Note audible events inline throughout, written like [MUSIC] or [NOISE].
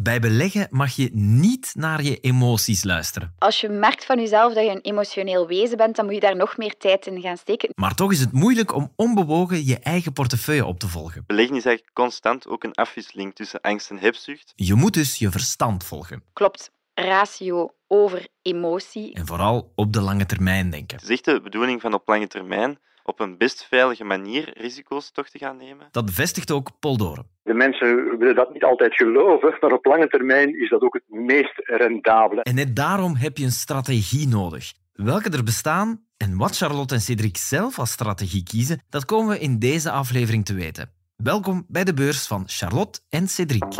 Bij beleggen mag je niet naar je emoties luisteren. Als je merkt van jezelf dat je een emotioneel wezen bent, dan moet je daar nog meer tijd in gaan steken. Maar toch is het moeilijk om onbewogen je eigen portefeuille op te volgen. Beleggen is eigenlijk constant ook een afwisseling tussen angst en hebzucht. Je moet dus je verstand volgen. Klopt. Ratio over emotie. En vooral op de lange termijn denken. Het is echt de bedoeling van op lange termijn op een best veilige manier risico's toch te gaan nemen. Dat bevestigt ook Paul Doren. De mensen willen dat niet altijd geloven, maar op lange termijn is dat ook het meest rendabele. En net daarom heb je een strategie nodig. Welke er bestaan en wat Charlotte en Cedric zelf als strategie kiezen, dat komen we in deze aflevering te weten. Welkom bij de beurs van Charlotte en Cedric.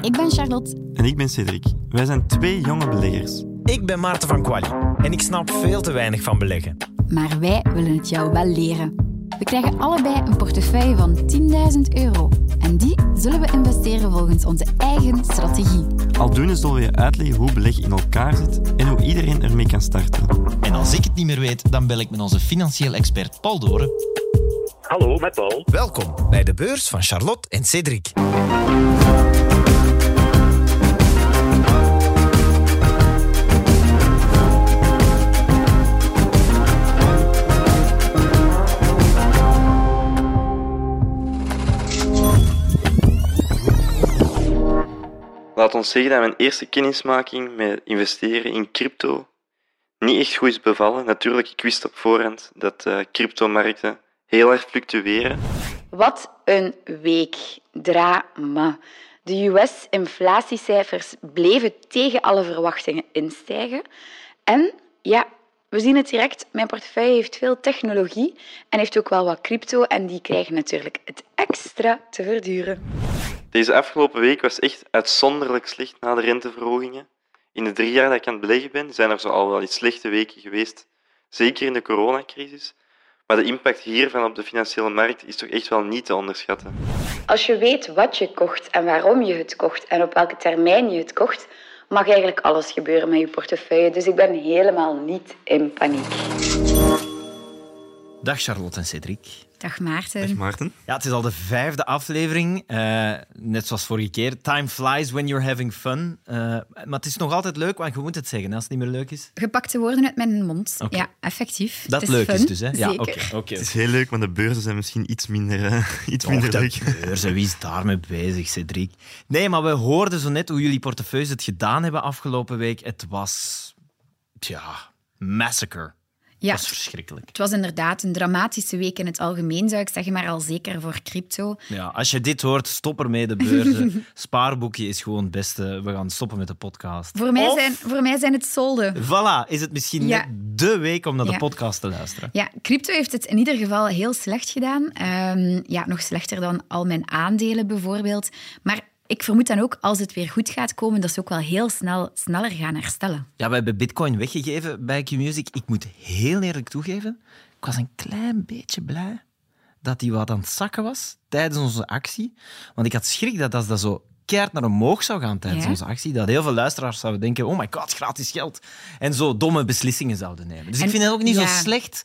Ik ben Charlotte. En ik ben Cedric. Wij zijn twee jonge beleggers. Ik ben Maarten van Quali en ik snap veel te weinig van beleggen. Maar wij willen het jou wel leren. We krijgen allebei een portefeuille van 10.000 euro. En die zullen we investeren volgens onze eigen strategie. Aldoende zullen we je uitleggen hoe beleggen in elkaar zit en hoe iedereen ermee kan starten. En als ik het niet meer weet, dan bel ik met onze financieel expert Paul Doren. Hallo, met Paul. Welkom bij de beurs van Charlotte en Cedric. Laat ons zeggen dat mijn eerste kennismaking met investeren in crypto niet echt goed is bevallen. Natuurlijk, ik wist op voorhand dat uh, cryptomarkten heel erg fluctueren. Wat een week. Drama. De US-inflatiecijfers bleven tegen alle verwachtingen instijgen. En ja, we zien het direct. Mijn portefeuille heeft veel technologie en heeft ook wel wat crypto. En die krijgen natuurlijk het extra te verduren. Deze afgelopen week was echt uitzonderlijk slecht na de renteverhogingen. In de drie jaar dat ik aan het beleggen ben, zijn er zo al wel iets slechte weken geweest. Zeker in de coronacrisis. Maar de impact hiervan op de financiële markt is toch echt wel niet te onderschatten. Als je weet wat je kocht en waarom je het kocht en op welke termijn je het kocht, mag eigenlijk alles gebeuren met je portefeuille. Dus ik ben helemaal niet in paniek. Dag Charlotte en Cedric. Dag Maarten. Dag Maarten. Ja, het is al de vijfde aflevering. Eh, net zoals vorige keer. Time flies when you're having fun. Uh, maar het is nog altijd leuk, want je moet het zeggen als het niet meer leuk is. Gepakte woorden uit mijn mond. Ja, effectief. Dat het leuk fun. is dus, hè? Ja, Zeker. oké. oké. Het is heel leuk, maar de beurzen zijn misschien iets minder, eh, [LAUGHS] iets Och, minder de leuk. beurs, en wie is daarmee bezig, Cedric? Nee, maar we hoorden zo net hoe jullie portefeuilles het gedaan hebben afgelopen week. Het was... Tja, massacre. Ja, Dat was verschrikkelijk. het was inderdaad een dramatische week in het algemeen, zou ik zeggen, maar al zeker voor crypto. Ja, als je dit hoort, stop ermee, de beurzen. [LAUGHS] Spaarboekje is gewoon het beste. We gaan stoppen met de podcast. Voor mij, Of- zijn, voor mij zijn het solden. Voilà, is het misschien Ja. de week om naar de podcast te luisteren. Ja, crypto heeft het in ieder geval heel slecht gedaan. Ehm, ja, nog slechter dan al mijn aandelen bijvoorbeeld. Maar ik vermoed dan ook, als het weer goed gaat komen, dat ze ook wel heel snel sneller gaan herstellen. Ja, we hebben Bitcoin weggegeven bij Q-Music. Ik moet heel eerlijk toegeven, ik was een klein beetje blij dat die wat aan het zakken was tijdens onze actie. Want ik had schrik dat als dat zo keihard naar omhoog zou gaan tijdens Ja? onze actie, dat heel veel luisteraars zouden denken, oh my god, gratis geld. En zo domme beslissingen zouden nemen. Dus ik vind het ook niet ja. zo slecht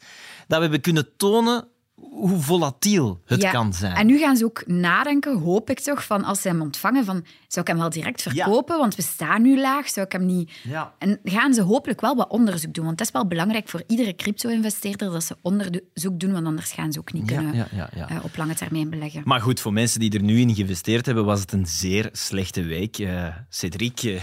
dat we hebben kunnen tonen hoe volatiel het Ja, kan zijn. En nu gaan ze ook nadenken, hoop ik toch, van als ze hem ontvangen, van zou ik hem wel direct verkopen, want we staan nu laag, zou ik hem niet... Ja. En gaan ze hopelijk wel wat onderzoek doen, want het is wel belangrijk voor iedere crypto-investeerder dat ze onderzoek doen, want anders gaan ze ook niet Ja, kunnen ja, ja, ja. eh, op lange termijn beleggen. Maar goed, voor mensen die er nu in geïnvesteerd hebben, was het een zeer slechte week. Eh Cedric, eh,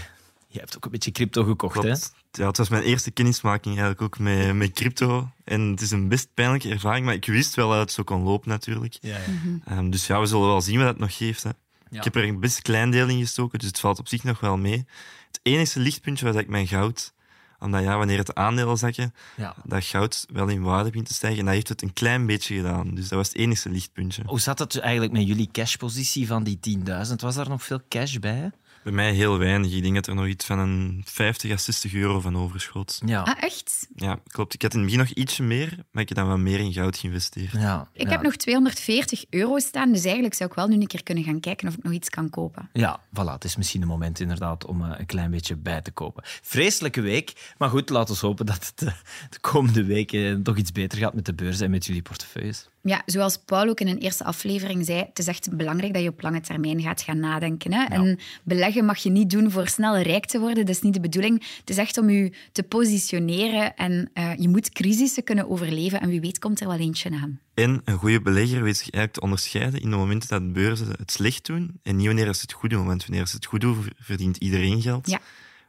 je hebt ook een beetje crypto gekocht, hè? Ja, het was mijn eerste kennismaking eigenlijk ook met, met crypto. En het is een best pijnlijke ervaring, maar ik wist wel dat het zo kon lopen natuurlijk. Ja, ja. Ehm, dus ja, we zullen wel zien wat het nog geeft. Hè. Ja. Ik heb er een best klein deel in gestoken, dus het valt op zich nog wel mee. Het enige lichtpuntje was eigenlijk mijn goud. Omdat ja, wanneer het aandelen zakken, Ja. dat goud wel in waarde begint te stijgen. En dat heeft het een klein beetje gedaan. Dus dat was het enige lichtpuntje. Hoe zat het eigenlijk met jullie cashpositie van die 10.000? Was daar nog veel cash bij? Bij mij heel weinig. Ik denk dat er nog iets van een 50 à 60 euro van overschot. Ja. Ah, echt? Ja, klopt. Ik had in het begin nog ietsje meer, maar ik heb dan wat meer in goud geïnvesteerd. ja. Ik ja. heb nog 240 euro staan, dus eigenlijk zou ik wel nu een keer kunnen gaan kijken of ik nog iets kan kopen. Ja, voilà. Het is misschien een moment inderdaad om eh, een klein beetje bij te kopen. Vreselijke week. Maar goed, laten we hopen dat het eh, de komende weken toch iets beter gaat met de beurs en met jullie portefeuilles. Ja, zoals Paul ook in een eerste aflevering zei, het is echt belangrijk dat je op lange termijn gaat gaan nadenken. Hè? En beleggen mag je niet doen voor snel rijk te worden. Dat is niet de bedoeling. Het is echt om je te positioneren en uh, je moet crisissen kunnen overleven. En wie weet komt er wel eentje aan. En een goede belegger weet zich eigenlijk te onderscheiden in de momenten dat de beurzen het slecht doen en niet wanneer ze het goed doen. Want wanneer ze het goed doen, verdient iedereen geld. Ja.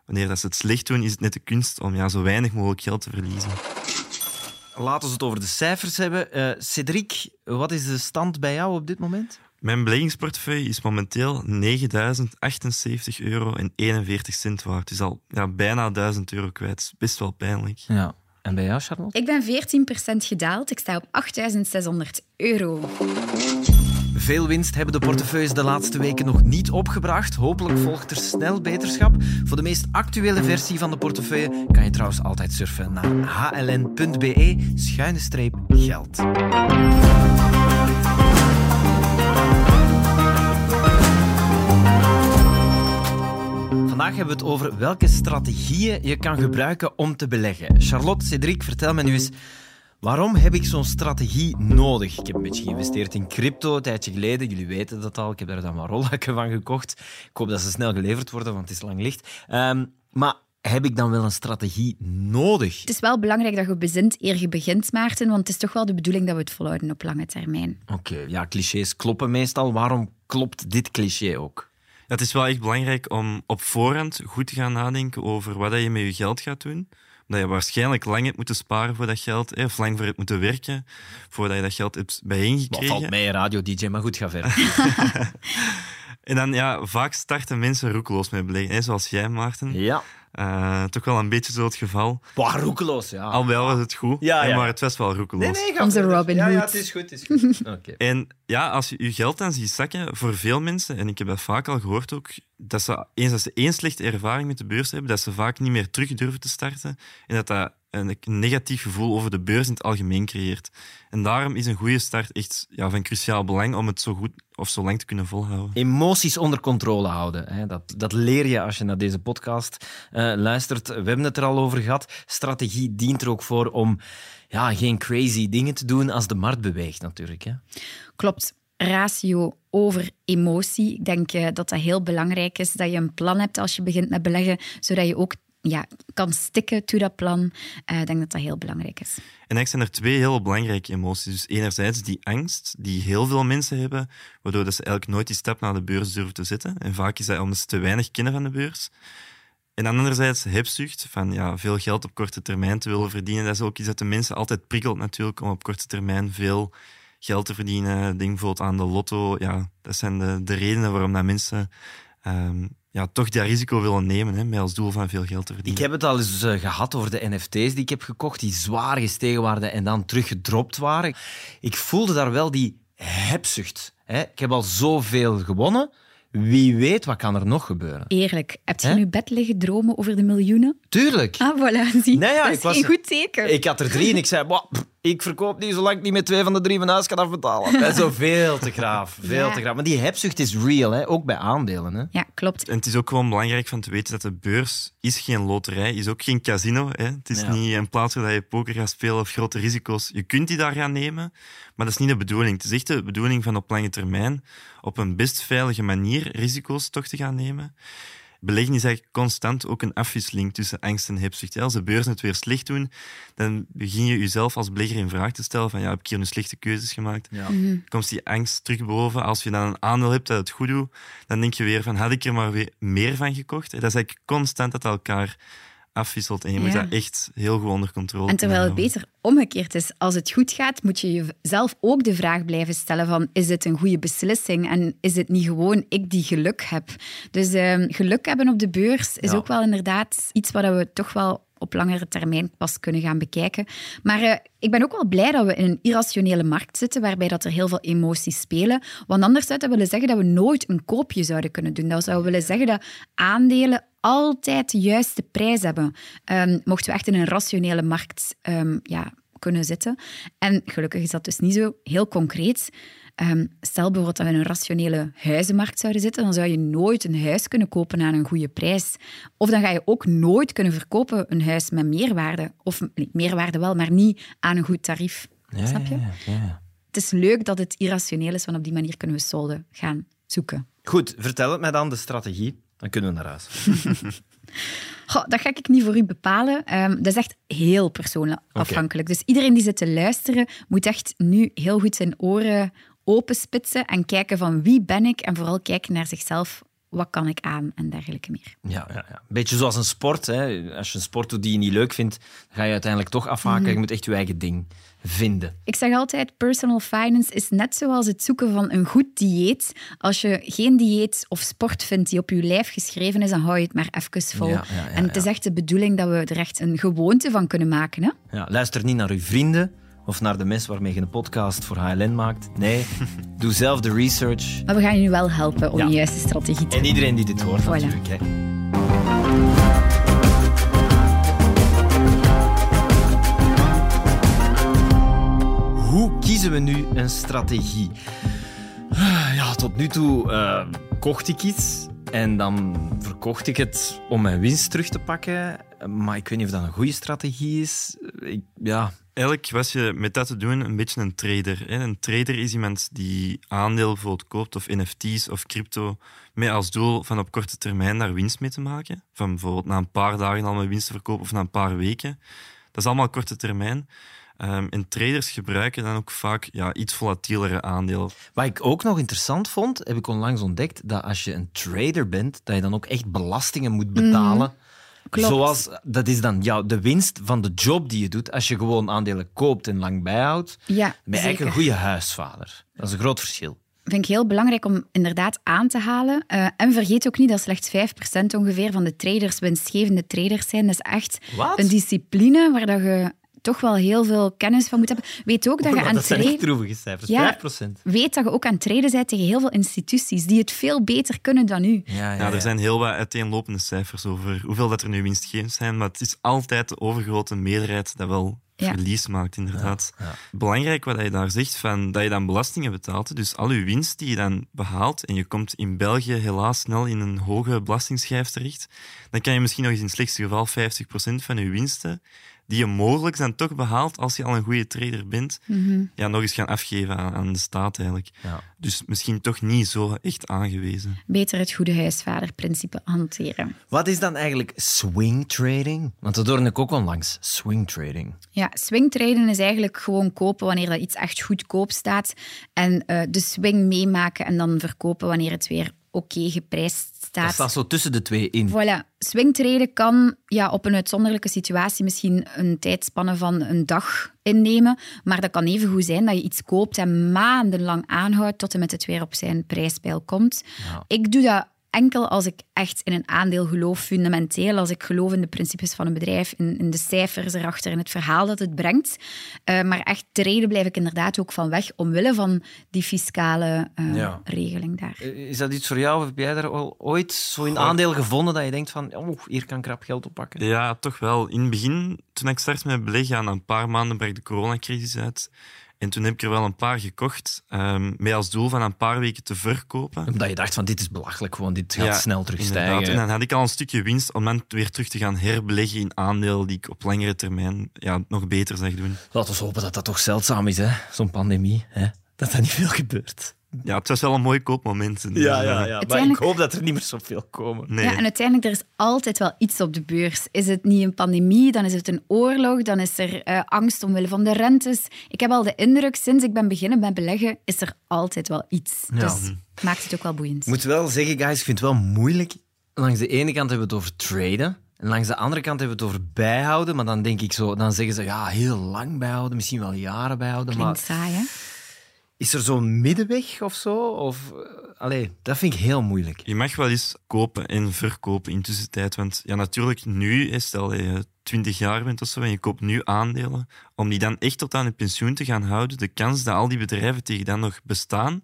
Wanneer ze het slecht doen, is het net de kunst om ja, zo weinig mogelijk geld te verliezen. Laten we het over de cijfers hebben. Uh, Cedric, wat is de stand bij jou op dit moment? Mijn beleggingsportefeuille is momenteel 9.078 euro en 41 cent waard. Het is al ja, bijna 1000 euro kwijt. Best wel pijnlijk. Ja. En bij jou, Charlotte? Ik ben 14% gedaald. Ik sta op 8.600 euro. Veel winst hebben de portefeuilles de laatste weken nog niet opgebracht. Hopelijk volgt er snel beterschap. Voor de meest actuele versie van de portefeuille kan je trouwens altijd surfen naar hln.be schuine streep geld. Vandaag hebben we het over welke strategieën je kan gebruiken om te beleggen. Charlotte, Cedric, vertel me nu eens Waarom heb ik zo'n strategie nodig? Ik heb een beetje geïnvesteerd in crypto een tijdje geleden. Jullie weten dat al. Ik heb daar dan maar rollakken van gekocht. Ik hoop dat ze snel geleverd worden, want het is lang licht. Um, maar heb ik dan wel een strategie nodig? Het is wel belangrijk dat je bezint eer je begint, Maarten, want het is toch wel de bedoeling dat we het volhouden op lange termijn. Oké, ja, clichés kloppen meestal. Waarom klopt dit cliché ook? het is wel echt belangrijk om op voorhand goed te gaan nadenken over wat je met je geld gaat doen dat je waarschijnlijk lang hebt moeten sparen voor dat geld, of lang voor hebt moeten werken, voordat je dat geld hebt bijeengekregen. Wat valt mij radio-dj, maar goed, ga verder. [LAUGHS] [LAUGHS] en dan, ja, vaak starten mensen roekeloos met beleggen, zoals jij, Maarten. Ja. Uh, toch wel een beetje zo het geval. Waar roekeloos, ja. Al wel was het goed, ja, ja. maar het was wel roekeloos. Nee, nee, Onze Robin Hood. Ja, ja, het is goed. Het is goed. [LAUGHS] okay. En ja, als je je geld dan ziet zakken, voor veel mensen, en ik heb dat vaak al gehoord ook, dat ze eens als ze één slechte ervaring met de beurs hebben, dat ze vaak niet meer terug durven te starten. En dat dat een negatief gevoel over de beurs in het algemeen creëert. En daarom is een goede start echt ja, van cruciaal belang om het zo goed of zo lang te kunnen volhouden. Emoties onder controle houden. Hè. Dat, dat leer je als je naar deze podcast uh, luistert. We hebben het er al over gehad. Strategie dient er ook voor om ja, geen crazy dingen te doen als de markt beweegt, natuurlijk. Hè. Klopt ratio over emotie. Ik denk uh, dat dat heel belangrijk is, dat je een plan hebt als je begint met beleggen, zodat je ook ja, kan stikken to dat plan. Uh, ik denk dat dat heel belangrijk is. En eigenlijk zijn er twee heel belangrijke emoties. Dus enerzijds die angst die heel veel mensen hebben, waardoor dat ze eigenlijk nooit die stap naar de beurs durven te zetten. En vaak is dat omdat ze te weinig kennen van de beurs. En anderzijds hebzucht, van ja, veel geld op korte termijn te willen verdienen. Dat is ook iets dat de mensen altijd prikkelt natuurlijk, om op korte termijn veel geld te verdienen. Denk bijvoorbeeld aan de lotto. Ja, dat zijn de, de redenen waarom dat mensen um, ja, toch dat risico willen nemen, hè, met als doel van veel geld te verdienen. Ik heb het al eens uh, gehad over de NFT's die ik heb gekocht, die zwaar gestegen waren en dan teruggedropt waren. Ik voelde daar wel die hebzucht. Hè. Ik heb al zoveel gewonnen. Wie weet, wat kan er nog gebeuren? Eerlijk, heb je in je bed liggen dromen over de miljoenen? Tuurlijk. Ah, voilà, zie. Nee, ja, dat is was, een goed teken. Ik had er drie en ik zei, ik verkoop niet zolang ik niet met twee van de drie van huis kan afbetalen. [LAUGHS] Dat is zo veel te graaf. Veel te graaf. Maar die hebzucht is real, hè? ook bij aandelen. Hè? Ja, klopt. En het is ook gewoon belangrijk van te weten dat de beurs is geen loterij, is ook geen casino. Hè? Het is niet een plaats waar je poker gaat spelen of grote risico's. Je kunt die daar gaan nemen, maar dat is niet de bedoeling. Het is echt de bedoeling van op lange termijn op een best veilige manier risico's toch te gaan nemen beleggen is eigenlijk constant ook een afwisseling tussen angst en hebzucht. Als de beurzen het weer slecht doen, dan begin je jezelf als belegger in vraag te stellen van ja, heb ik hier nu slechte keuzes gemaakt? Ja. Mm Komt die angst terug boven? Als je dan een aandeel hebt dat het goed doet, dan denk je weer van had ik er maar weer meer van gekocht? Dat is eigenlijk constant dat elkaar afwisselt en je moet dat echt heel goed onder controle En terwijl het beter omgekeerd is, als het goed gaat, moet je jezelf ook de vraag blijven stellen van is dit een goede beslissing? En is het niet gewoon ik die geluk heb? Dus uh, geluk hebben op de beurs is ook wel inderdaad iets wat we toch wel op langere termijn pas kunnen gaan bekijken. Maar uh, ik ben ook wel blij dat we in een irrationele markt zitten, waarbij dat er heel veel emoties spelen. Want anders zou dat willen zeggen dat we nooit een koopje zouden kunnen doen. Dat zou willen zeggen dat aandelen altijd de juiste prijs hebben. Um, mochten we echt in een rationele markt um, ja, kunnen zitten. En gelukkig is dat dus niet zo heel concreet. Um, stel bijvoorbeeld dat we in een rationele huizenmarkt zouden zitten, dan zou je nooit een huis kunnen kopen aan een goede prijs. Of dan ga je ook nooit kunnen verkopen een huis met meerwaarde. Of meerwaarde wel, maar niet aan een goed tarief. Ja, Snap je? Ja, ja. het is leuk dat het irrationeel is, want op die manier kunnen we solden gaan zoeken. Goed, vertel het mij dan, de strategie. Dan kunnen we naar huis. [LAUGHS] Goh, dat ga ik niet voor u bepalen. Ehm, dat is echt heel persoonlijk afhankelijk. Dus iedereen die zit te luisteren, moet echt nu heel goed zijn oren openspitsen en kijken van wie ben ik en vooral kijken naar zichzelf. Wat kan ik aan en dergelijke meer. Ja, ja, ja. beetje zoals een sport. Hè. Als je een sport doet die je niet leuk vindt, dan ga je uiteindelijk toch afhaken. Je moet echt je eigen ding vinden. Ik zeg altijd, personal finance is net zoals het zoeken van een goed dieet. Als je geen dieet of sport vindt die op je lijf geschreven is, dan hou je het maar even vol. Ja, ja, ja, en het is echt de bedoeling dat we er echt een gewoonte van kunnen maken. Hè? Ja, luister niet naar uw vrienden of naar de mensen waarmee je een podcast voor HLN maakt. Nee, [LAUGHS] doe zelf de research. Maar we gaan je nu wel helpen om Ja. de juiste strategie te En iedereen die dit hoort Voilà. natuurlijk. Hè. Hoe kiezen we nu een strategie? Ah, Ja, tot nu toe eh, kocht ik iets en dan verkocht ik het om mijn winst terug te pakken. Maar ik weet niet of dat een goede strategie is. Ik, ja, Eigenlijk was je met dat te doen een beetje een trader. Hè? Een trader is iemand die aandeel bijvoorbeeld koopt of NFT's of crypto met als doel van op korte termijn daar winst mee te maken. Van bijvoorbeeld na een paar dagen al mijn winst te verkopen of na een paar weken. Dat is allemaal korte termijn. Ehm, en traders gebruiken dan ook vaak ja, iets volatielere aandelen. Wat ik ook nog interessant vond, heb ik onlangs ontdekt, dat als je een trader bent, dat je dan ook echt belastingen moet betalen. Klopt. Zoals, dat is dan jouw, de winst van de job die je doet als je gewoon aandelen koopt en lang bijhoudt. Ja, Ben je eigenlijk een goede huisvader. Dat is een groot verschil. vind ik heel belangrijk om inderdaad aan te halen. Eh, en vergeet ook niet dat slechts 5% ongeveer van de traders winstgevende traders zijn. Dat is echt een discipline waar dat je toch wel heel veel kennis van moet hebben. Weet ook dat je aan dat zijn echt traden... droevige cijfers. Ja. 5%. Weet dat je ook aan het traden bent tegen heel veel instituties die het veel beter kunnen dan u. Ja, ja, Ja, er ja. zijn heel wat uiteenlopende cijfers over hoeveel dat er nu winstgevend zijn, maar het is altijd de overgrote meerderheid dat wel Ja. verlies maakt, inderdaad. Ja, ja. Belangrijk wat je daar zegt, van, dat je dan belastingen betaalt. Dus al je winst die je dan behaalt, en je komt in België helaas snel in een hoge belastingsschijf terecht, dan kan je misschien nog eens in het slechtste geval 50% van je winsten, die je mogelijk dan toch behaalt als je al een goede trader bent, ja, nog eens gaan afgeven aan, aan de staat eigenlijk. Ja. Dus misschien toch niet zo echt aangewezen. Beter het goede huisvaderprincipe hanteren. Wat is dan eigenlijk swing trading? Want dat hoorde ik ook onlangs. Swing trading. Ja, swingtraden is eigenlijk gewoon kopen wanneer dat iets echt goedkoop staat. En eh, de swing meemaken en dan verkopen wanneer het weer oké geprijsd Dat staat. staat zo tussen de twee in. Voilà. Swingtraden kan ja, op een uitzonderlijke situatie misschien een tijdspanne van een dag innemen. Maar dat kan even goed zijn dat je iets koopt en maandenlang aanhoudt tot en met het weer op zijn prijspeil komt. Ik doe dat enkel als ik echt in een aandeel geloof, fundamenteel. Als ik geloof in de principes van een bedrijf, in, in de cijfers erachter, in het verhaal dat het brengt. Eh, maar echt traden blijf ik inderdaad ook van weg, omwille van die fiscale eh, Ja. regeling daar. Is dat iets voor jou? Of heb jij daar al ooit zo in aandeel gevonden dat je denkt van, oh, hier kan ik krap geld op pakken? Ja, toch wel. In het begin, toen ik startte met beleggen, aan een paar maanden brak de coronacrisis uit. En toen heb ik er wel een paar gekocht, ehm, met als doel van een paar weken te verkopen. Omdat je dacht van, dit is belachelijk, gewoon, dit gaat Ja, snel terugstijgen. En dan had ik al een stukje winst om dan weer terug te gaan herbeleggen in aandelen die ik op langere termijn ja, nog beter zag doen. Laten we hopen dat dat toch zeldzaam is, hè? zo'n pandemie. Hè? Dat dat niet veel gebeurt. Ja, het was wel een mooi koopmoment. Ja, ja, ja. Maar ik hoop dat er niet meer zoveel komen. Nee. Ja, en uiteindelijk, er is altijd wel iets op de beurs. Is het niet een pandemie, dan is het een oorlog, dan is er eh, angst omwille van de rentes. Ik heb al de indruk, sinds ik ben beginnen met beleggen, is er altijd wel iets. Ja. Dus het maakt het ook wel boeiend. Ik moet wel zeggen, guys, ik vind het wel moeilijk. Langs de ene kant hebben we het over traden. En langs de andere kant hebben we het over bijhouden. Maar dan denk ik zo, dan zeggen ze ja, heel lang bijhouden, misschien wel jaren bijhouden. Klinkt Maar saai, hè? Is er zo'n middenweg of zo? Of, eh, allee, dat vind ik heel moeilijk. Je mag wel eens kopen en verkopen in tussentijd. Want ja, natuurlijk, nu, stel je 20 jaar bent of zo en je koopt nu aandelen, om die dan echt tot aan je pensioen te gaan houden, de kans dat al die bedrijven tegen dan nog bestaan,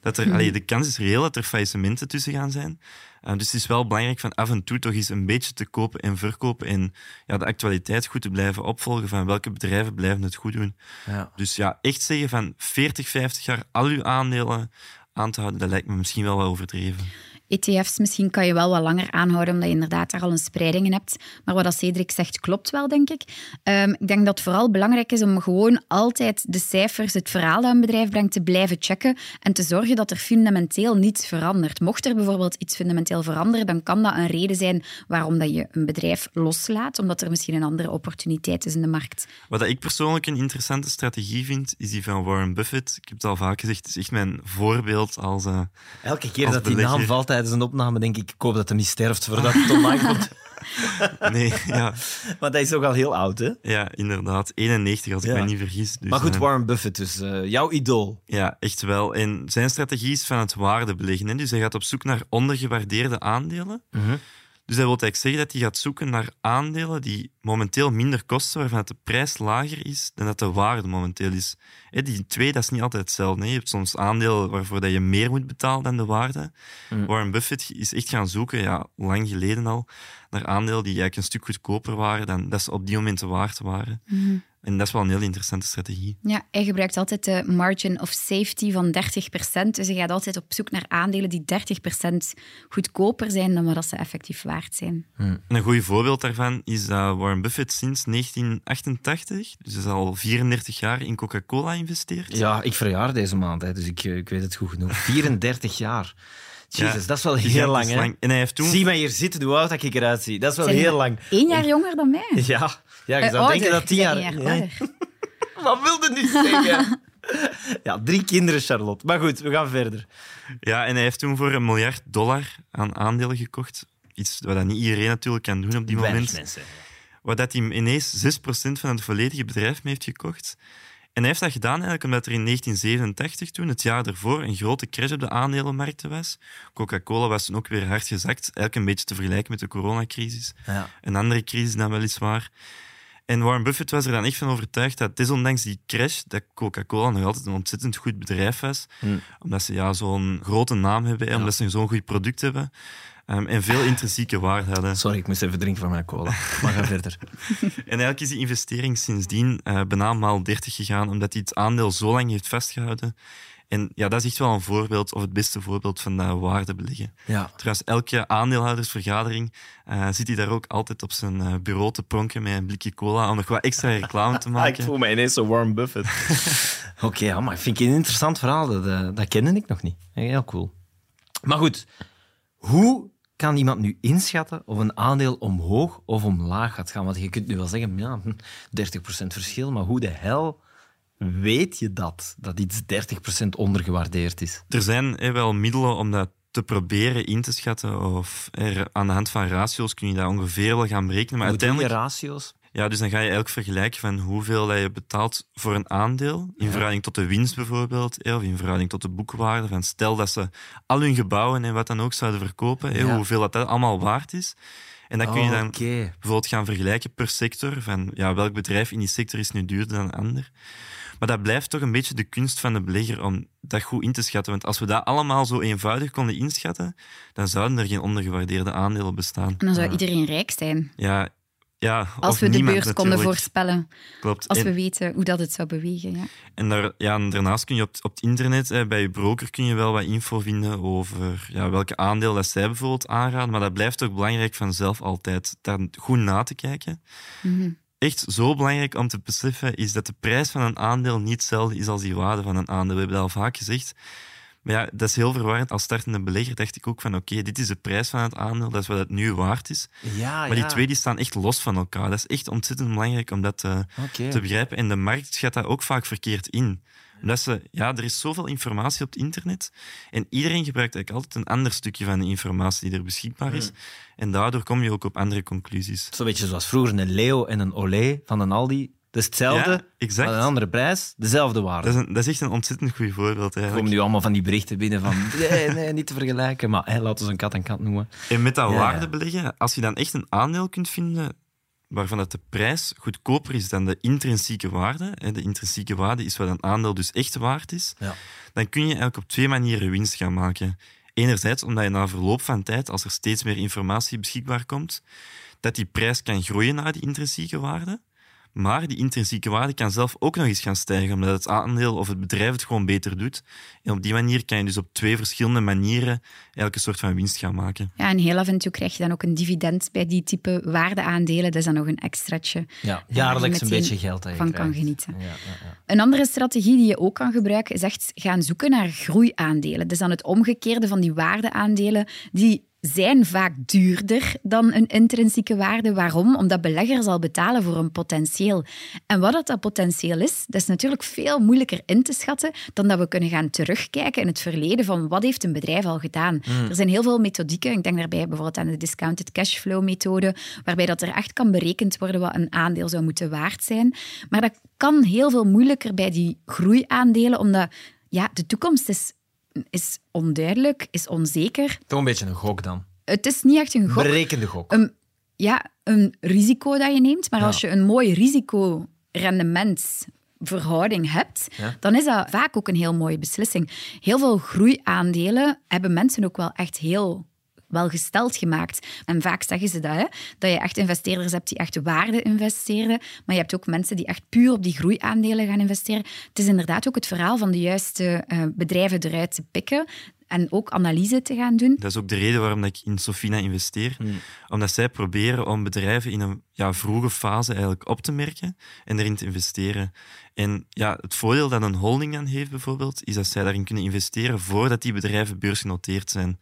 dat er, allee, de kans is reëel dat er faillissementen tussen gaan zijn. Uh, dus het is wel belangrijk van af en toe toch eens een beetje te kopen en verkopen en ja, de actualiteit goed te blijven opvolgen van welke bedrijven blijven het goed doen. Ja. Dus ja, echt zeggen van 40, 50 jaar al uw aandelen aan te houden, dat lijkt me misschien wel wel overdreven. ETF's misschien kan je wel wat langer aanhouden, omdat je inderdaad daar al een spreiding in hebt. Maar wat dat Cedric zegt, klopt wel, denk ik. Ehm, ik denk dat het vooral belangrijk is om gewoon altijd de cijfers, het verhaal dat een bedrijf brengt, te blijven checken en te zorgen dat er fundamenteel niets verandert. Mocht er bijvoorbeeld iets fundamenteel veranderen, dan kan dat een reden zijn waarom dat je een bedrijf loslaat, omdat er misschien een andere opportuniteit is in de markt. Wat ik persoonlijk een interessante strategie vind, is die van Warren Buffett. Ik heb het al vaak gezegd, het is echt mijn voorbeeld als uh, Elke keer als dat die naam valt tijdens een opname, denk ik, ik hoop dat hij niet sterft voordat het online komt. [LAUGHS] Nee, ja, Want hij is ook al heel oud, hè? ja, inderdaad. 91, als ik Ja. me niet vergis. Dus, maar goed, eh, Warren Buffett, dus eh, jouw idool. Ja, echt wel. En zijn strategie is van het waardebeleggen. Hè? Dus hij gaat op zoek naar ondergewaardeerde aandelen. Dus dat wil eigenlijk zeggen dat hij gaat zoeken naar aandelen die momenteel minder kosten, waarvan de prijs lager is dan dat de waarde momenteel is. Die twee, dat is niet altijd hetzelfde. hè. Je hebt soms aandelen waarvoor dat je meer moet betalen dan de waarde. Warren Buffett is echt gaan zoeken, ja, lang geleden al, naar aandelen die eigenlijk een stuk goedkoper waren dan dat ze op die moment waard waren. En dat is wel een heel interessante strategie. Ja, hij gebruikt altijd de margin of safety van 30%. Dus hij gaat altijd op zoek naar aandelen die 30% goedkoper zijn dan wat ze effectief waard zijn. En een goed voorbeeld daarvan is dat Warren Buffett sinds 1988, dus al 34 jaar, in Coca-Cola investeert. Ja, ik verjaar deze maand, hè, dus ik, eh, ik weet het goed genoeg. 34 [LAUGHS] jaar. Jezus, Ja, dat is wel heel lang, hè? En hij heeft toen... Zie mij hier zitten, hoe oud dat ik eruit zie. Dat is wel Zijn heel lang. Eén jaar jonger dan mij. Ja, ja je Eh, zou denken ouder. dat tien jaar... Ja. Wat wilde nu zeggen? [LAUGHS] ja, drie kinderen, Charlotte. Maar goed, we gaan verder. Ja, en hij heeft toen voor een miljard dollar aan aandelen gekocht. Iets wat dat niet iedereen natuurlijk kan doen op die Weinig moment. mensen. Waar dat hij ineens 6% van het volledige bedrijf mee heeft gekocht. En hij heeft dat gedaan eigenlijk omdat er in 1987, toen, het jaar ervoor, een grote crash op de aandelenmarkten was. Coca-Cola was toen ook weer hard gezakt. Eigenlijk een beetje te vergelijken met de coronacrisis. Ja. Een andere crisis dan weliswaar. En Warren Buffett was er dan echt van overtuigd dat desondanks die crash, dat Coca-Cola nog altijd een ontzettend goed bedrijf was. Hmm. Omdat ze ja, zo'n grote naam hebben, hè, omdat ze zo'n goed product hebben. ehm, en veel intrinsieke waarde hadden. Sorry, ik moest even drinken van mijn cola. Maar ga verder. [LAUGHS] En eigenlijk is die investering sindsdien eh bijna maal 30 gegaan, omdat hij het aandeel zo lang heeft vastgehouden. En ja, dat is echt wel een voorbeeld, of het beste voorbeeld van dat waardebeleggen. Ja. Trouwens, elke aandeelhoudersvergadering eh, zit hij daar ook altijd op zijn eh, bureau te pronken met een blikje cola om nog wat extra reclame te [LAUGHS] maken. ik voel mij ineens zo Warren Buffett. [LAUGHS] Oké, ja, maar vind ik een interessant verhaal. Dat, eh, dat kende ik nog niet. Heel cool. Maar goed, hoe kan iemand nu inschatten of een aandeel omhoog of omlaag gaat gaan? Want je kunt nu wel zeggen, ja, hm, 30% verschil, maar hoe de hel weet je dat? Dat iets 30% ondergewaardeerd is? Er zijn wel middelen om dat te proberen in te schatten. Of er, aan de hand van ratio's kun je dat ongeveer wel gaan berekenen. Maar Hoe je uiteindelijk, ratio's? ja, dus dan ga je eigenlijk vergelijken van hoeveel dat je betaalt voor een aandeel. In verhouding tot de winst bijvoorbeeld. Of in verhouding tot de boekwaarde. Van stel dat ze al hun gebouwen en wat dan ook zouden verkopen. Ja. Hoeveel dat, dat allemaal waard is. En dan kun je dan bijvoorbeeld gaan vergelijken per sector. Van ja, welk bedrijf in die sector is nu duurder dan een ander. Maar dat blijft toch een beetje de kunst van de belegger om dat goed in te schatten. Want als we dat allemaal zo eenvoudig konden inschatten, dan zouden er geen ondergewaardeerde aandelen bestaan. En dan zou iedereen rijk zijn. Ja, ja Als of we de beurs konden natuurlijk. voorspellen. Klopt. Als en, we weten hoe dat het zou bewegen. Ja. en, daar, ja, en daarnaast kun je op, op het internet, hè, bij je broker, kun je wel wat info vinden over ja, welke aandeel dat zij bijvoorbeeld aanraden. Maar dat blijft ook belangrijk vanzelf altijd, daar goed na te kijken. Echt zo belangrijk om te beseffen is dat de prijs van een aandeel niet hetzelfde is als die waarde van een aandeel. We hebben dat al vaak gezegd. Maar ja, dat is heel verwarrend. Als startende belegger dacht ik ook van oké, dit is de prijs van het aandeel, dat is wat het nu waard is. Ja, Maar die twee die staan echt los van elkaar. Dat is echt ontzettend belangrijk om dat te, Oké. te begrijpen. En de markt schat dat ook vaak verkeerd in. Ze, ja, er is zoveel informatie op het internet en iedereen gebruikt eigenlijk altijd een ander stukje van de informatie die er beschikbaar is. En daardoor kom je ook op andere conclusies. Zo'n beetje zoals vroeger een Leo en een Olé van een Aldi. Dat is hetzelfde, Ja, exact. maar een andere prijs, dezelfde waarde. Dat is, een, dat is echt een ontzettend goed voorbeeld Er komen nu allemaal van die berichten binnen van [LAUGHS] nee, nee, niet te vergelijken. Maar laten we een kat en kat noemen. En met dat Ja, waarde beleggen, als je dan echt een aandeel kunt vinden waarvan dat de prijs goedkoper is dan de intrinsieke waarde, hè, de intrinsieke waarde is wat een aandeel dus echt waard is, Ja. dan kun je eigenlijk op twee manieren winst gaan maken. Enerzijds omdat je na verloop van tijd, als er steeds meer informatie beschikbaar komt, dat die prijs kan groeien naar die intrinsieke waarde. Maar die intrinsieke waarde kan zelf ook nog eens gaan stijgen, omdat het aandeel of het bedrijf het gewoon beter doet. En op die manier kan je dus op twee verschillende manieren een soort van winst gaan maken. Ja, en heel af en toe krijg je dan ook een dividend bij die type waardeaandelen. Dat is dan nog een extraatje. Ja, jaarlijks een beetje geld dat je van kan genieten. Ja, ja, ja. Een andere strategie die je ook kan gebruiken is echt gaan zoeken naar groeiaandelen. Dus dan het omgekeerde van die waardeaandelen die zijn vaak duurder dan een intrinsieke waarde. Waarom? Omdat belegger zal betalen voor een potentieel. En wat dat, dat potentieel is, dat is natuurlijk veel moeilijker in te schatten dan dat we kunnen gaan terugkijken in het verleden van wat heeft een bedrijf al gedaan. Er zijn heel veel methodieken. Ik denk daarbij bijvoorbeeld aan de discounted cashflow methode, waarbij dat er echt kan berekend worden wat een aandeel zou moeten waard zijn. Maar dat kan heel veel moeilijker bij die groeiaandelen, omdat ja, de toekomst is, is onduidelijk, is onzeker. Toch een beetje een gok dan. Het is niet echt een gok. Berekende gok. Een, ja, een risico dat je neemt. Maar Ja. als je een mooi risico-rendementsverhouding hebt, Ja. dan is dat vaak ook een heel mooie beslissing. Heel veel groeiaandelen hebben mensen ook wel echt heel wel gesteld gemaakt. En vaak zeggen ze dat, hè? dat je echt investeerders hebt die echt waarde investeren, maar je hebt ook mensen die echt puur op die groeiaandelen gaan investeren. Het is inderdaad ook het verhaal van de juiste eh, bedrijven eruit te pikken en ook analyse te gaan doen. Dat is ook de reden waarom dat ik in Sofina investeer. Hmm. Omdat zij proberen om bedrijven in een ja, vroege fase eigenlijk op te merken en erin te investeren. En ja, het voordeel dat een holding dan heeft bijvoorbeeld, is dat zij daarin kunnen investeren voordat die bedrijven beursgenoteerd zijn.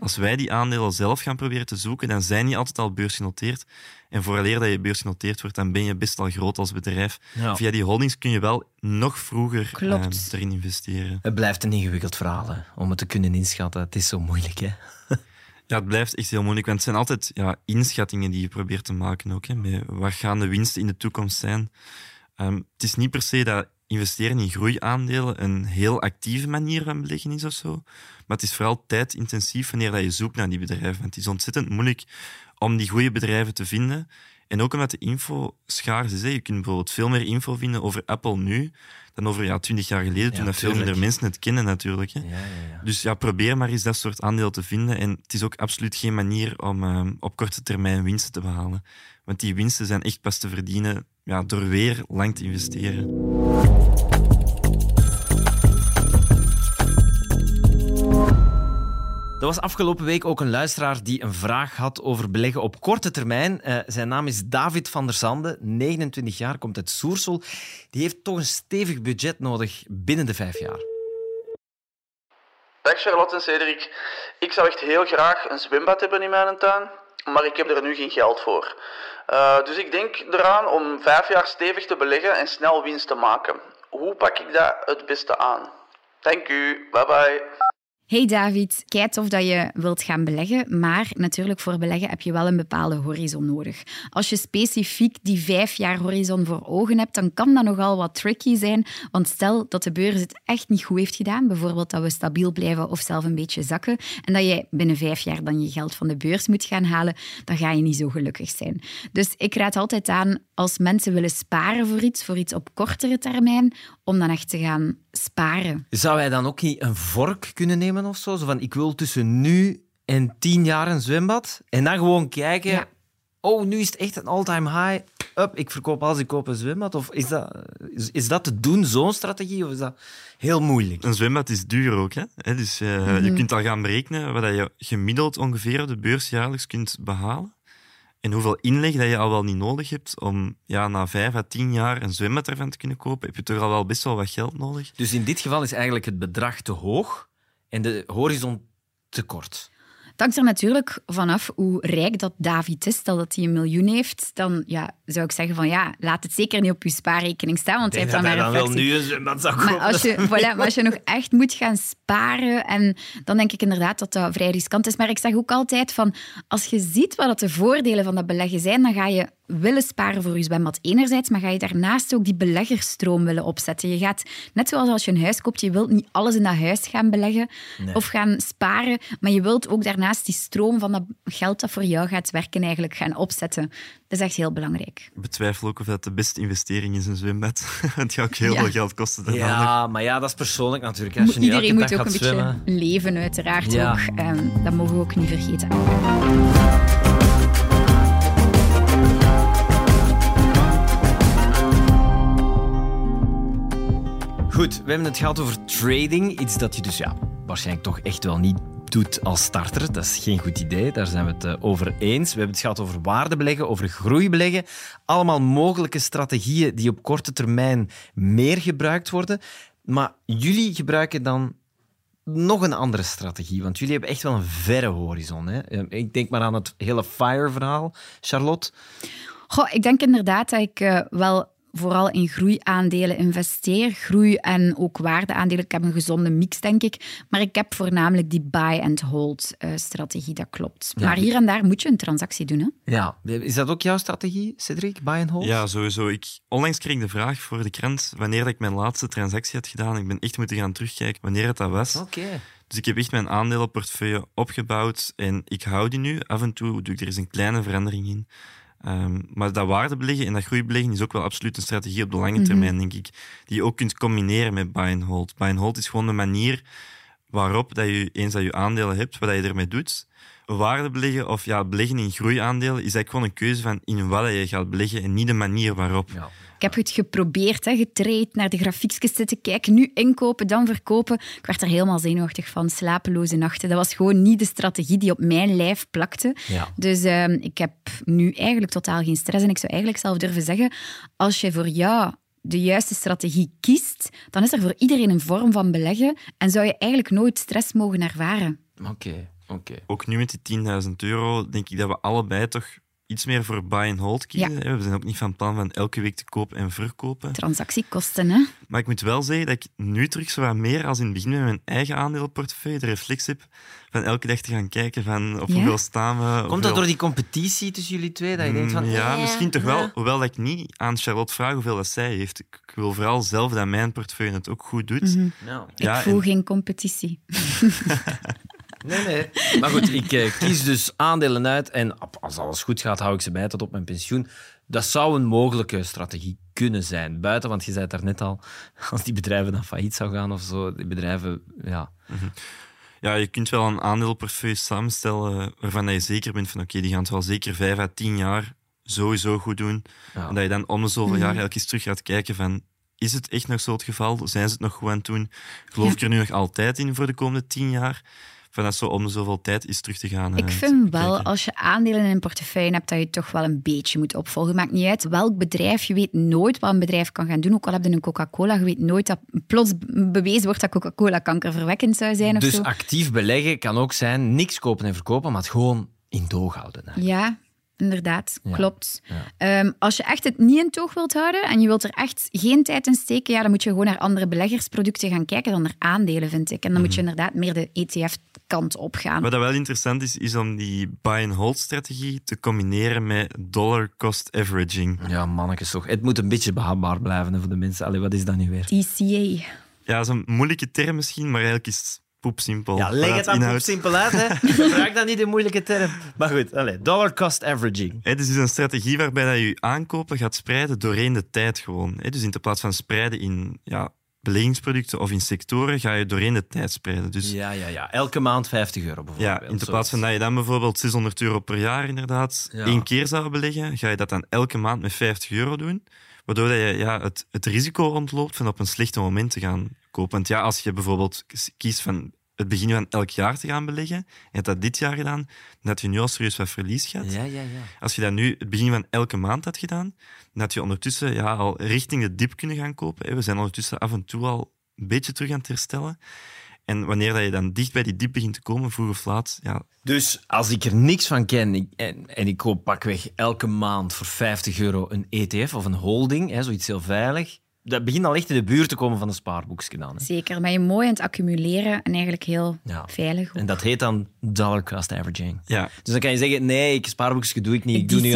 Als wij die aandelen zelf gaan proberen te zoeken, dan zijn die altijd al beursgenoteerd. En vooraleer dat je beursgenoteerd wordt, dan ben je best al groot als bedrijf. Ja. Via die holdings kun je wel nog vroeger Klopt. eh, erin investeren. Het blijft een ingewikkeld verhaal hè, om het te kunnen inschatten. Het is zo moeilijk, hè? Ja, het blijft echt heel moeilijk, want het zijn altijd ja, inschattingen die je probeert te maken ook. Hè, met wat gaan de winsten in de toekomst zijn? Ehm, het is niet per se dat investeren in groeiaandelen een heel actieve manier van beleggen is of zo. Maar het is vooral tijdintensief wanneer dat je zoekt naar die bedrijven. Want het is ontzettend moeilijk om die goede bedrijven te vinden. En ook omdat de info schaars is. Hè. Je kunt bijvoorbeeld veel meer info vinden over Apple nu dan over ja, 20 jaar geleden, toen Ja, dat veel minder mensen het kennen natuurlijk. Hè. Ja. Dus ja, probeer maar eens dat soort aandeel te vinden. En het is ook absoluut geen manier om ehm, op korte termijn winsten te behalen. Want die winsten zijn echt pas te verdienen ja, door weer lang te investeren. Er was afgelopen week ook een luisteraar die een vraag had over beleggen op korte termijn. Eh, zijn naam is David van der Zande, 29 jaar, komt uit Soersel. Die heeft toch een stevig budget nodig binnen de vijf jaar. Dag Charlotte en Cedric. Ik zou echt heel graag een zwembad hebben in mijn tuin, maar ik heb er nu geen geld voor. Eh, dus ik denk eraan om vijf jaar stevig te beleggen en snel winst te maken. Hoe pak ik dat het beste aan? Dank u. Bye bye. Hey David, kijk tof dat je wilt gaan beleggen, maar natuurlijk voor beleggen heb je wel een bepaalde horizon nodig. Als je specifiek die vijf jaar horizon voor ogen hebt, dan kan dat nogal wat tricky zijn, want stel dat de beurs het echt niet goed heeft gedaan, bijvoorbeeld dat we stabiel blijven of zelf een beetje zakken, en dat jij binnen vijf jaar dan je geld van de beurs moet gaan halen, dan ga je niet zo gelukkig zijn. Dus ik raad altijd aan, als mensen willen sparen voor iets, voor iets op kortere termijn, om dan echt te gaan sparen. Zou hij dan ook niet een vork kunnen nemen of zo? Zo van, ik wil tussen nu en tien jaar een zwembad. En dan gewoon kijken... Ja. Oh, nu is het echt een all-time high. Up, ik verkoop alles, ik koop een zwembad. Of is dat, is, is dat te doen, zo'n strategie? Of is dat heel moeilijk? Een zwembad is duur ook. Hè? Hè, Dus eh, je kunt al gaan berekenen wat je gemiddeld ongeveer op de beurs jaarlijks kunt behalen. En hoeveel inleg dat je al wel niet nodig hebt om ja, na vijf à tien jaar een zwembad ervan te kunnen kopen, heb je toch al wel best wel wat geld nodig. Dus in dit geval is eigenlijk het bedrag te hoog en de horizon te kort. Het hangt er natuurlijk vanaf hoe rijk dat David is. Stel dat hij een miljoen heeft, dan ja, zou ik zeggen van ja, laat het zeker niet op je spaarrekening staan, want hij heeft dan maar dan een wel nu een zwembad zou. Maar als, je, voilà, maar als je nog echt moet gaan sparen, en dan denk ik inderdaad dat dat vrij riskant is. Maar ik zeg ook altijd van, als je ziet wat dat de voordelen van dat beleggen zijn, dan ga je willen sparen voor je zwembad enerzijds, maar ga je daarnaast ook die beleggerstroom willen opzetten. Je gaat, net zoals als je een huis koopt, je wilt niet alles in dat huis gaan beleggen of gaan sparen, maar je wilt ook daarnaast die stroom van dat geld dat voor jou gaat werken eigenlijk gaan opzetten. Dat is echt heel belangrijk. Ik betwijfel ook of dat de beste investering is, een zwembad. [LAUGHS] Het gaat ook heel Ja. veel geld kosten. nog. Ja, maar ja, dat is persoonlijk natuurlijk. hè. Als je Iedereen elke moet dag ook een beetje leven, uiteraard Ja. ook. Ehm, dat mogen we ook niet vergeten. Goed, we hebben het gehad over trading. Iets dat je dus ja, waarschijnlijk toch echt wel niet doet als starter. Dat is geen goed idee, daar zijn we het eh, over eens. We hebben het gehad over waardebeleggen, over groeibeleggen. Allemaal mogelijke strategieën die op korte termijn meer gebruikt worden. Maar jullie gebruiken dan nog een andere strategie, want jullie hebben echt wel een verre horizon. Hè? Eh, Ik denk maar aan het hele FIRE-verhaal, Charlotte. Goh, ik denk inderdaad dat ik eh, wel vooral in groeiaandelen investeer. Groei en ook waardeaandelen. Ik heb een gezonde mix, denk ik. Maar ik heb voornamelijk die buy-and-hold-strategie, dat klopt. Ja, maar hier en daar moet je een transactie doen. Hè? Ja, is dat ook jouw strategie, Cedric? Buy and hold? Ja, sowieso. Ik, onlangs kreeg ik de vraag voor de krant wanneer dat ik mijn laatste transactie had gedaan. Ik ben echt moeten gaan terugkijken wanneer het dat was. Oké. Dus ik heb echt mijn aandelenportefeuille opgebouwd en ik hou die nu. Af en toe doe ik er eens een kleine verandering in. Ehm, maar dat waardebeleggen en dat groeibeleggen is ook wel absoluut een strategie op de lange termijn, denk ik. Die je ook kunt combineren met buy and hold. Buy and hold is gewoon de manier waarop dat je, eens dat je aandelen hebt, wat je ermee doet. Waardebeleggen of ja, beleggen in groeiaandelen is eigenlijk gewoon een keuze van in wat je gaat beleggen en niet de manier waarop. Ja. Ik heb het geprobeerd, hè, getraind, naar de grafiekjes zitten kijken. Nu inkopen, dan verkopen. Ik werd er helemaal zenuwachtig van. Slapeloze nachten. Dat was gewoon niet de strategie die op mijn lijf plakte. Ja. Dus ehm, ik heb nu eigenlijk totaal geen stress. En ik zou eigenlijk zelf durven zeggen, als je voor jou de juiste strategie kiest, dan is er voor iedereen een vorm van beleggen en zou je eigenlijk nooit stress mogen ervaren. Oké, oké. Ook nu met die 10.000 euro denk ik dat we allebei toch iets meer voor buy and hold kiezen. Ja. We zijn ook niet van plan van elke week te kopen en verkopen. Transactiekosten, hè? Maar ik moet wel zeggen dat ik nu terug zo wat meer als in het begin met mijn eigen aandelenportefeuille de reflex heb van elke dag te gaan kijken van op Ja? hoeveel staan we. Komt hoeveel- dat door die competitie tussen jullie twee? Dat je denkt van... Mm, Ja, eh, misschien toch ja. wel. Hoewel dat ik niet aan Charlotte vraag hoeveel dat zij heeft. Ik, wil vooral zelf dat mijn portefeuille het ook goed doet. Ja. Ja, ik voel en- geen competitie. [LAUGHS] Nee, nee. Maar goed, ik eh, kies dus aandelen uit en als alles goed gaat, hou ik ze bij tot op mijn pensioen. Dat zou een mogelijke strategie kunnen zijn. Buiten, want je zei het daarnet al, [LAUGHS] als die bedrijven dan failliet zou gaan of zo, die bedrijven, ja... Ja, je kunt wel een aandeelportefeuille samenstellen waarvan je zeker bent van oké, die gaan het wel zeker vijf à tien jaar sowieso goed doen. Ja. En dat je dan om de zoveel jaar elke eens terug gaat kijken van is het echt nog zo het geval? Zijn ze het nog goed aan het doen? Geloof Ja. ik er nu nog altijd in voor de komende tien jaar? Van dat zo om zoveel tijd is terug te gaan. Ik eh, vind wel, kijken. als je aandelen in een portefeuille hebt, dat je toch wel een beetje moet opvolgen. Maakt niet uit welk bedrijf. Je weet nooit wat een bedrijf kan gaan doen. Ook al heb je een Coca-Cola, je weet nooit dat plots bewezen wordt dat Coca-Cola kankerverwekkend zou zijn of Dus zo. actief beleggen kan ook zijn niks kopen en verkopen, maar het gewoon in doog houden. eigenlijk. Ja, inderdaad. Ja. Klopt. Ja. Ehm, als je echt het niet in toog wilt houden en je wilt er echt geen tijd in steken, ja, dan moet je gewoon naar andere beleggersproducten gaan kijken dan naar aandelen, vind ik. En dan moet je inderdaad meer de ETF-kant opgaan. Wat dat wel interessant is, is om die buy-and-hold-strategie te combineren met dollar-cost averaging. Ja, mannetjes toch. Het moet een beetje behapbaar blijven hè, voor de mensen. Allee, wat is dat nu weer? DCA. Ja, dat is een moeilijke term misschien, maar eigenlijk is het poepsimpel. Ja, leg het dan inhoudt. simpel uit. Hè. [LAUGHS] Gebruik dan niet de moeilijke term. Maar goed, allee, dollar cost averaging. Hè, dus het is een strategie waarbij dat je je aankopen gaat spreiden doorheen de tijd gewoon. Hè. Dus in plaats van spreiden in ja, beleggingsproducten of in sectoren, ga je doorheen de tijd spreiden. Dus ja, Ja, ja, ja. Elke maand 50 euro bijvoorbeeld. in plaats van dat je dan bijvoorbeeld 600 euro per jaar inderdaad Ja. één keer zou beleggen, ga je dat dan elke maand met 50 euro doen. Waardoor dat je ja, het, het risiso ontloopt van op een slechte moment te gaan kopen. Want ja, als je bijvoorbeeld kiest van het begin van elk jaar te gaan beleggen, en je hebt dat dit jaar gedaan, dan had je nu al serieus wat verlies gehad. Ja, ja, ja. Als je dat nu het begin van elke maand had gedaan, had je ondertussen ja, al richting de dip kunnen gaan kopen. We zijn ondertussen af en toe al een beetje terug aan het herstellen. En wanneer dat je dan dicht bij die dip begint te komen, vroeg of laat, ja, Dus als ik er niks van ken en, en ik koop pakweg elke maand voor 50 euro een ETF of een holding, hè, zoiets heel veilig, dat begint al echt in de buurt te komen van een spaarboekje dan. Hè. Zeker, ben je mooi aan het accumuleren en eigenlijk heel Ja. veilig. ook. En dat heet dan dollar cost averaging. ja, Dus dan kan je zeggen, nee, ik spaarboekje doe ik niet. Ik doe nu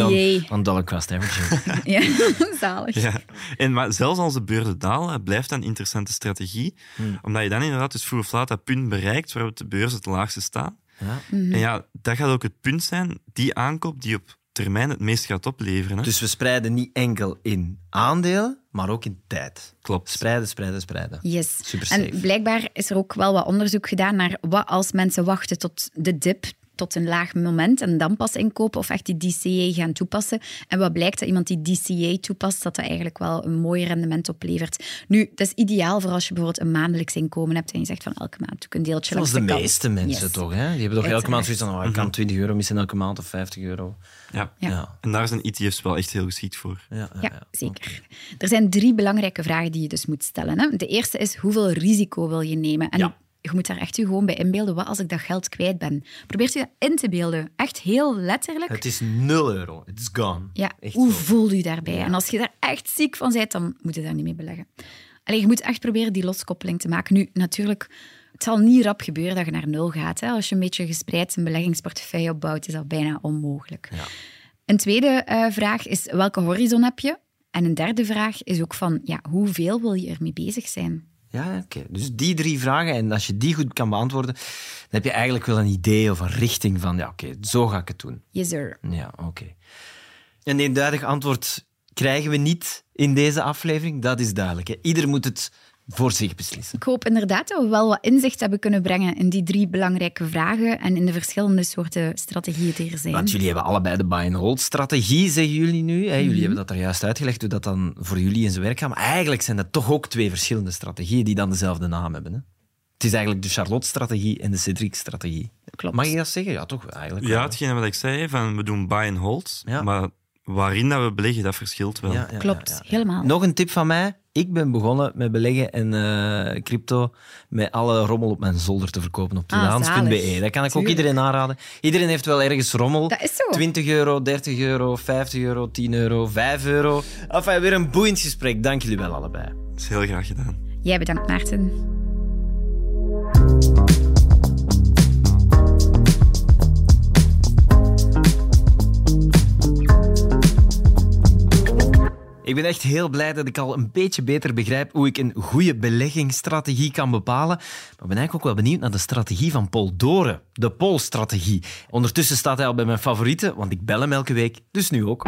aan, dollar cost averaging. [LAUGHS] Ja, [LAUGHS] zalig. ja. En, maar zelfs als de beurzen dalen, het blijft dan een interessante strategie. Omdat je dan inderdaad dus vroeg of laat dat punt bereikt waarop de beurzen het laagste staan. Ja. En ja, dat gaat ook het punt zijn, die aankoop die op termijn het meest gaat opleveren. Hè? Dus we spreiden niet enkel in aandelen, maar ook in tijd. Klopt. Spreiden, spreiden, spreiden. Yes. Super safe. En blijkbaar is er ook wel wat onderzoek gedaan naar wat als mensen wachten tot de dip, tot een laag moment en dan pas inkopen of echt die DCA gaan toepassen. En wat blijkt dat iemand die DCA toepast, dat dat eigenlijk wel een mooi rendement oplevert. Nu, dat is ideaal voor als je bijvoorbeeld een maandelijks inkomen hebt en je zegt van elke maand doe ik een deeltje Zoals langs de de meeste kant. mensen Yes. toch, hè? Die hebben toch elke maand zoiets van, oh, ik kan 20 euro missen elke maand of 50 euro. Ja. Ja. Ja, En daar zijn ETF's wel echt heel geschikt voor. ja, ja, Ja, ja. zeker. Er zijn drie belangrijke vragen die je dus moet stellen. Hè. De eerste is, hoeveel risico wil je nemen? En Ja. Je moet daar echt je gewoon bij inbeelden, wat als ik dat geld kwijt ben? Probeert je dat in te beelden. Echt heel letterlijk. Het is 0 euro. It's gone. Ja, Echt hoe voel je daarbij? En als je daar echt ziek van bent, dan moet je daar niet mee beleggen. Alleen je moet echt proberen die loskoppeling te maken. Nu, natuurlijk, het zal niet rap gebeuren dat je naar nul gaat. Hè. Als je een beetje gespreid een beleggingsportefeuille opbouwt, is dat bijna onmogelijk. Ja. Een tweede eh, vraag is, welke horizon heb je? En een derde vraag is ook van, ja, hoeveel wil je ermee bezig zijn? Ja, oké. Dus die drie vragen, en als je die goed kan beantwoorden, dan heb je eigenlijk wel een idee of een richting van, ja, oké, zo ga ik het doen. Yes, sir. Ja, oké. Een eenduidig antwoord krijgen we niet in deze aflevering, dat is duidelijk. Hè. Ieder moet het voor zich beslissen. Ik hoop inderdaad dat we wel wat inzicht hebben kunnen brengen in die drie belangrijke vragen en in de verschillende soorten strategieën die er zijn. Want jullie hebben allebei de buy-and-hold-strategie, zeggen jullie nu. Hè? Mhm. Jullie hebben dat er juist uitgelegd, hoe dat dan voor jullie in zijn werk gaat. Maar eigenlijk zijn dat toch ook twee verschillende strategieën die dan dezelfde naam hebben. Hè? Het is eigenlijk de Charlotte-strategie en de Cedric-strategie. Klopt. Mag je dat zeggen? Ja, toch eigenlijk Ja, wel, hetgene wat ik zei, van we doen buy and hold. Ja. Maar waarin dat we beleggen, dat verschilt wel. Ja, ja, Klopt, ja, ja. helemaal. Nog een tip van mij. Ik ben begonnen met beleggen en eh, crypto met alle rommel op mijn zolder te verkopen op Ah, tweedehands.be. dat kan ik ook iedereen aanraden. Iedereen heeft wel ergens rommel. Dat is zo. 20 euro, 30 euro, 50 euro, 10 euro, 5 euro. Enfin, weer een boeiend gesprek. Dank jullie wel allebei. Dat is heel graag gedaan. Jij bedankt, Maarten. Ik ben echt heel blij dat ik al een beetje beter begrijp hoe ik een goede beleggingsstrategie kan bepalen. Maar ik ben eigenlijk ook wel benieuwd naar de strategie van Paul Doren, de Pol-strategie. Ondertussen staat hij al bij mijn favorieten, want ik bel hem elke week, dus nu ook.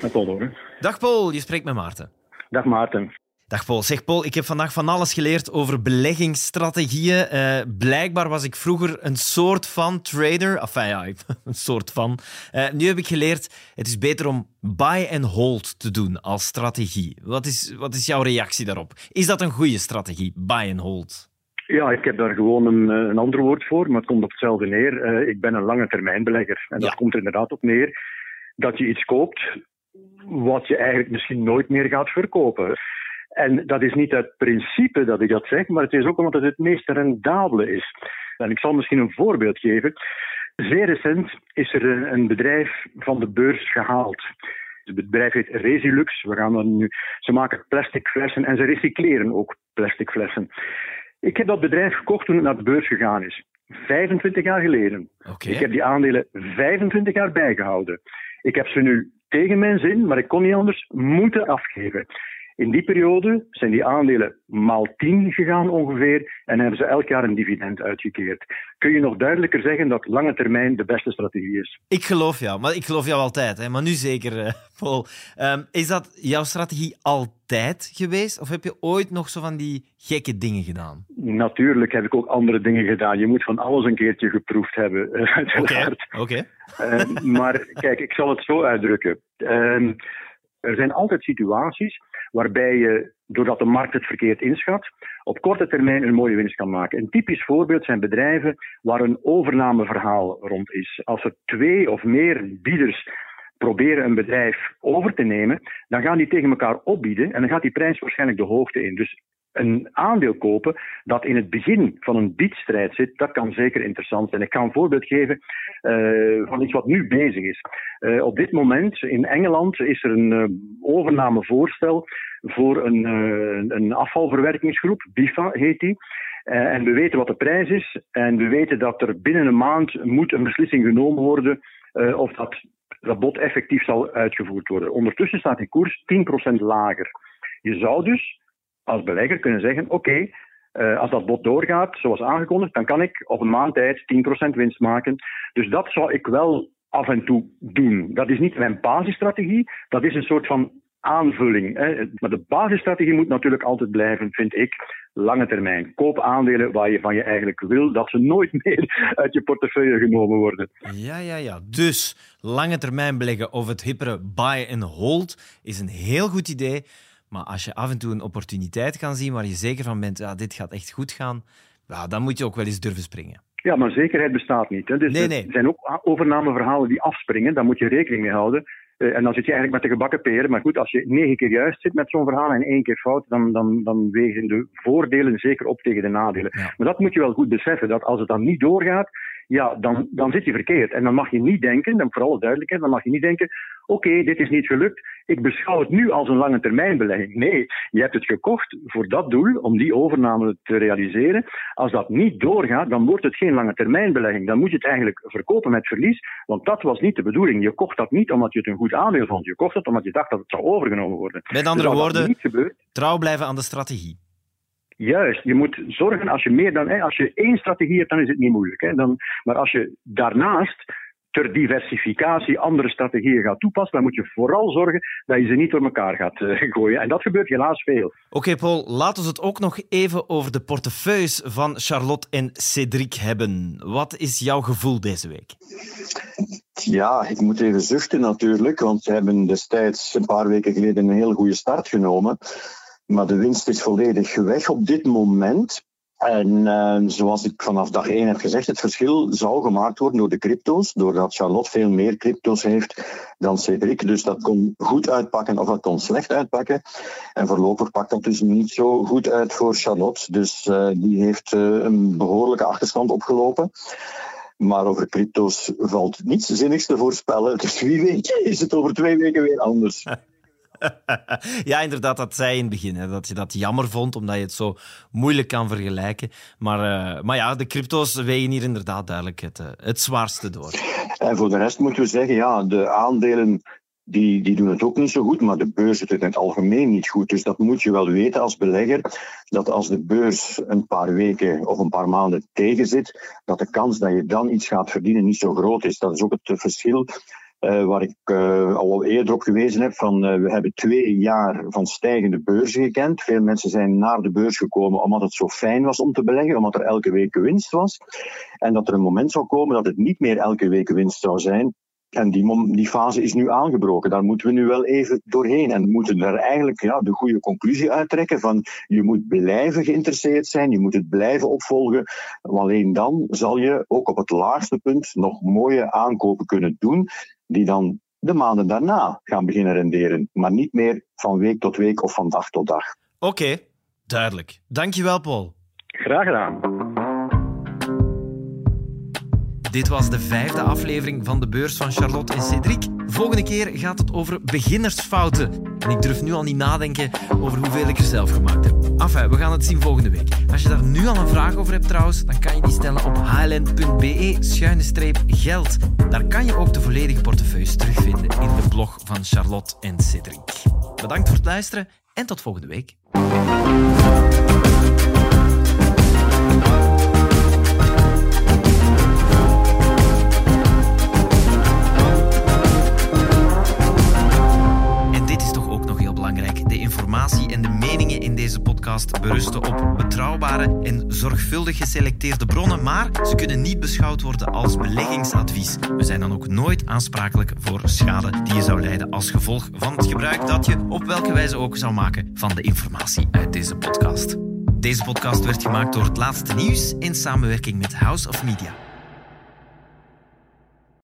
Met Paul. Dag Paul, je spreekt met Maarten. Dag Maarten. Dag Paul. Zeg Paul, ik heb vandaag van alles geleerd over beleggingsstrategieën. Eh, blijkbaar was ik vroeger een soort van trader. Enfin ja, [LAUGHS] een soort van. Eh, nu heb ik geleerd, het is beter om buy and hold te doen als strategie. Wat is, wat is jouw reactie daarop? Is dat een goede strategie, buy and hold? Ja, ik heb daar gewoon een, eh, een ander woord voor, maar het komt op hetzelfde neer. Ik ben een lange termijn belegger. En dat komt er inderdaad op neer dat je iets koopt wat je eigenlijk misschien nooit meer gaat verkopen. En dat is niet uit principe dat ik dat zeg, maar het is ook omdat het het meest rendabele is. En ik zal misschien een voorbeeld geven. Zeer recent is er een- bedrijf van de beurs gehaald. Het bedrijf heet Resilux. We gaan dan nu, ze maken plastic flessen en ze recycleren ook plastic flessen. Ik heb dat bedrijf gekocht toen het naar de beurs gegaan is. 25 jaar geleden. Ik heb die aandelen 25 jaar bijgehouden. Ik heb ze nu tegen mijn zin, maar ik kon niet anders, moeten afgeven. In die periode zijn die aandelen maal 10 gegaan ongeveer en hebben ze elk jaar een dividend uitgekeerd. Kun je nog duidelijker zeggen dat lange termijn de beste strategie is? Ik geloof jou, maar ik geloof jou altijd. Hè. Maar nu zeker, eh, Paul. Ehm, is dat jouw strategie altijd geweest? Of heb je ooit nog zo van die gekke dingen gedaan? Natuurlijk heb ik ook andere dingen gedaan. Je moet van alles een keertje geproefd hebben, eh, [LAUGHS] uiteraard. Oké. Eh, maar kijk, ik zal het zo uitdrukken. Ehm, er zijn altijd situaties waarbij je, doordat de markt het verkeerd inschat, op korte termijn een mooie winst kan maken. Een typisch voorbeeld zijn bedrijven waar een overnameverhaal rond is. Als er twee of meer bieders proberen een bedrijf over te nemen, dan gaan die tegen elkaar opbieden en dan gaat die prijs waarschijnlijk de hoogte in. Dus een aandeel kopen dat in het begin van een biedstrijd zit, dat kan zeker interessant zijn. Ik ga een voorbeeld geven eh, van iets wat nu bezig is. Eh, op dit moment in Engeland is er een eh, overnamevoorstel voor een, een afvalverwerkingsgroep, BIFA heet die. En we weten wat de prijs is en we weten dat er binnen een maand moet een beslissing genomen worden of dat, dat bod effectief zal uitgevoerd worden. Ondertussen staat die koers 10% lager. Je zou dus als belegger kunnen zeggen: oké, eh, als dat bod doorgaat zoals aangekondigd, dan kan ik op een maand tijd 10% winst maken. Dus dat zou ik wel af en toe doen. Dat is niet mijn basisstrategie, dat is een soort van aanvulling. Hè. Maar de basisstrategie moet natuurlijk altijd blijven, vind ik, lange termijn. Koop aandelen waar je van je eigenlijk wil dat ze nooit [LAUGHS] meer uit je portefeuille genomen worden. Ja, ja, ja. Dus lange termijn beleggen of het hippere buy and hold is een heel goed idee. Maar als je af en toe een opportuniteit kan zien waar je zeker van bent, ja, dit gaat echt goed gaan, ja, dan moet je ook wel eens durven springen. Ja, maar zekerheid bestaat niet. Hè. Dus Nee, nee. Er zijn ook overnameverhalen die afspringen, daar moet je rekening mee houden. Eh, en dan zit je eigenlijk met de gebakken peren. Maar goed, als je negen keer juist zit met zo'n verhaal en één keer fout, dan, dan, dan wegen de voordelen zeker op tegen de nadelen. Ja. Maar dat moet je wel goed beseffen, dat als het dan niet doorgaat, ja, dan, dan zit je verkeerd. En dan mag je niet denken, dan voor alle duidelijkheid, dan mag je niet denken, oké, dit is niet gelukt, ik beschouw het nu als een lange termijn belegging. Nee, je hebt het gekocht voor dat doel, om die overname te realiseren. Als dat niet doorgaat, dan wordt het geen lange termijn belegging. Dan moet je het eigenlijk verkopen met verlies, want dat was niet de bedoeling. Je kocht dat niet omdat je het een goed aandeel vond. Je kocht het omdat je dacht dat het zou overgenomen worden. Met andere Dus woorden, niet gebeurt, trouw blijven aan de strategie. Juist, je moet zorgen als je meer dan hè, als je één strategie hebt, dan is het niet moeilijk. Hè. Dan, maar als je daarnaast ter diversificatie andere strategieën gaat toepassen, dan moet je vooral zorgen dat je ze niet door elkaar gaat eh, gooien. En dat gebeurt helaas veel. Oké, Paul, laten we het ook nog even over de portefeuilles van Charlotte en Cédric hebben. Wat is jouw gevoel deze week? Ja, ik moet even zuchten natuurlijk, want ze hebben destijds een paar weken geleden een heel goede start genomen. Maar de winst is volledig weg op dit moment. En eh, zoals ik vanaf dag één heb gezegd, het verschil zou gemaakt worden door de crypto's, doordat Charlotte veel meer crypto's heeft dan Cedric. Dus dat kon goed uitpakken of dat kon slecht uitpakken. En voorlopig pakt dat dus niet zo goed uit voor Charlotte. Dus eh, die heeft eh, een behoorlijke achterstand opgelopen. Maar over crypto's valt niets zinnigs te voorspellen. Dus wie weet is het over twee weken weer anders. [LAUGHS] [LAUGHS] ja, inderdaad, dat zei in het begin. Dat je dat jammer vond, omdat je het zo moeilijk kan vergelijken. Maar, eh, maar ja, de crypto's wegen hier inderdaad duidelijk het, eh, het zwaarste door. En voor de rest moeten we zeggen, ja, de aandelen die, die doen het ook niet zo goed, maar de beurs doet het in het algemeen niet goed. Dus dat moet je wel weten als belegger, dat als de beurs een paar weken of een paar maanden tegen zit, dat de kans dat je dan iets gaat verdienen niet zo groot is. Dat is ook het verschil uh, waar ik uh, al eerder op gewezen heb, van uh, we hebben twee jaar van stijgende beurzen gekend. Veel mensen zijn naar de beurs gekomen omdat het zo fijn was om te beleggen, omdat er elke week winst was. En dat er een moment zou komen dat het niet meer elke week winst zou zijn. En die, die fase is nu aangebroken. Daar moeten we nu wel even doorheen. En we moeten er eigenlijk ja, de goede conclusie uittrekken van je moet blijven geïnteresseerd zijn, je moet het blijven opvolgen. Alleen dan zal je ook op het laagste punt nog mooie aankopen kunnen doen die dan de maanden daarna gaan beginnen renderen. Maar niet meer van week tot week of van dag tot dag. Oké, okay, duidelijk. Dankjewel, Paul. Graag gedaan. Dit was de vijfde aflevering van de beurs van Charlotte en Cédric. Volgende keer gaat het over beginnersfouten. En ik durf nu al niet nadenken over hoeveel ik er zelf gemaakt heb. Enfin, we gaan het zien volgende week. Als je daar nu al een vraag over hebt trouwens, dan kan je die stellen op hln.be-geld. Daar kan je ook de volledige portefeuilles terugvinden in de blog van Charlotte en Cédric. Bedankt voor het luisteren en tot volgende week. Informatie en de meningen in deze podcast berusten op betrouwbare en zorgvuldig geselecteerde bronnen, maar ze kunnen niet beschouwd worden als beleggingsadvies. We zijn dan ook nooit aansprakelijk voor schade die je zou lijden als gevolg van het gebruik dat je op welke wijze ook zou maken van de informatie uit deze podcast. Deze podcast werd gemaakt door het laatste nieuws in samenwerking met House of Media.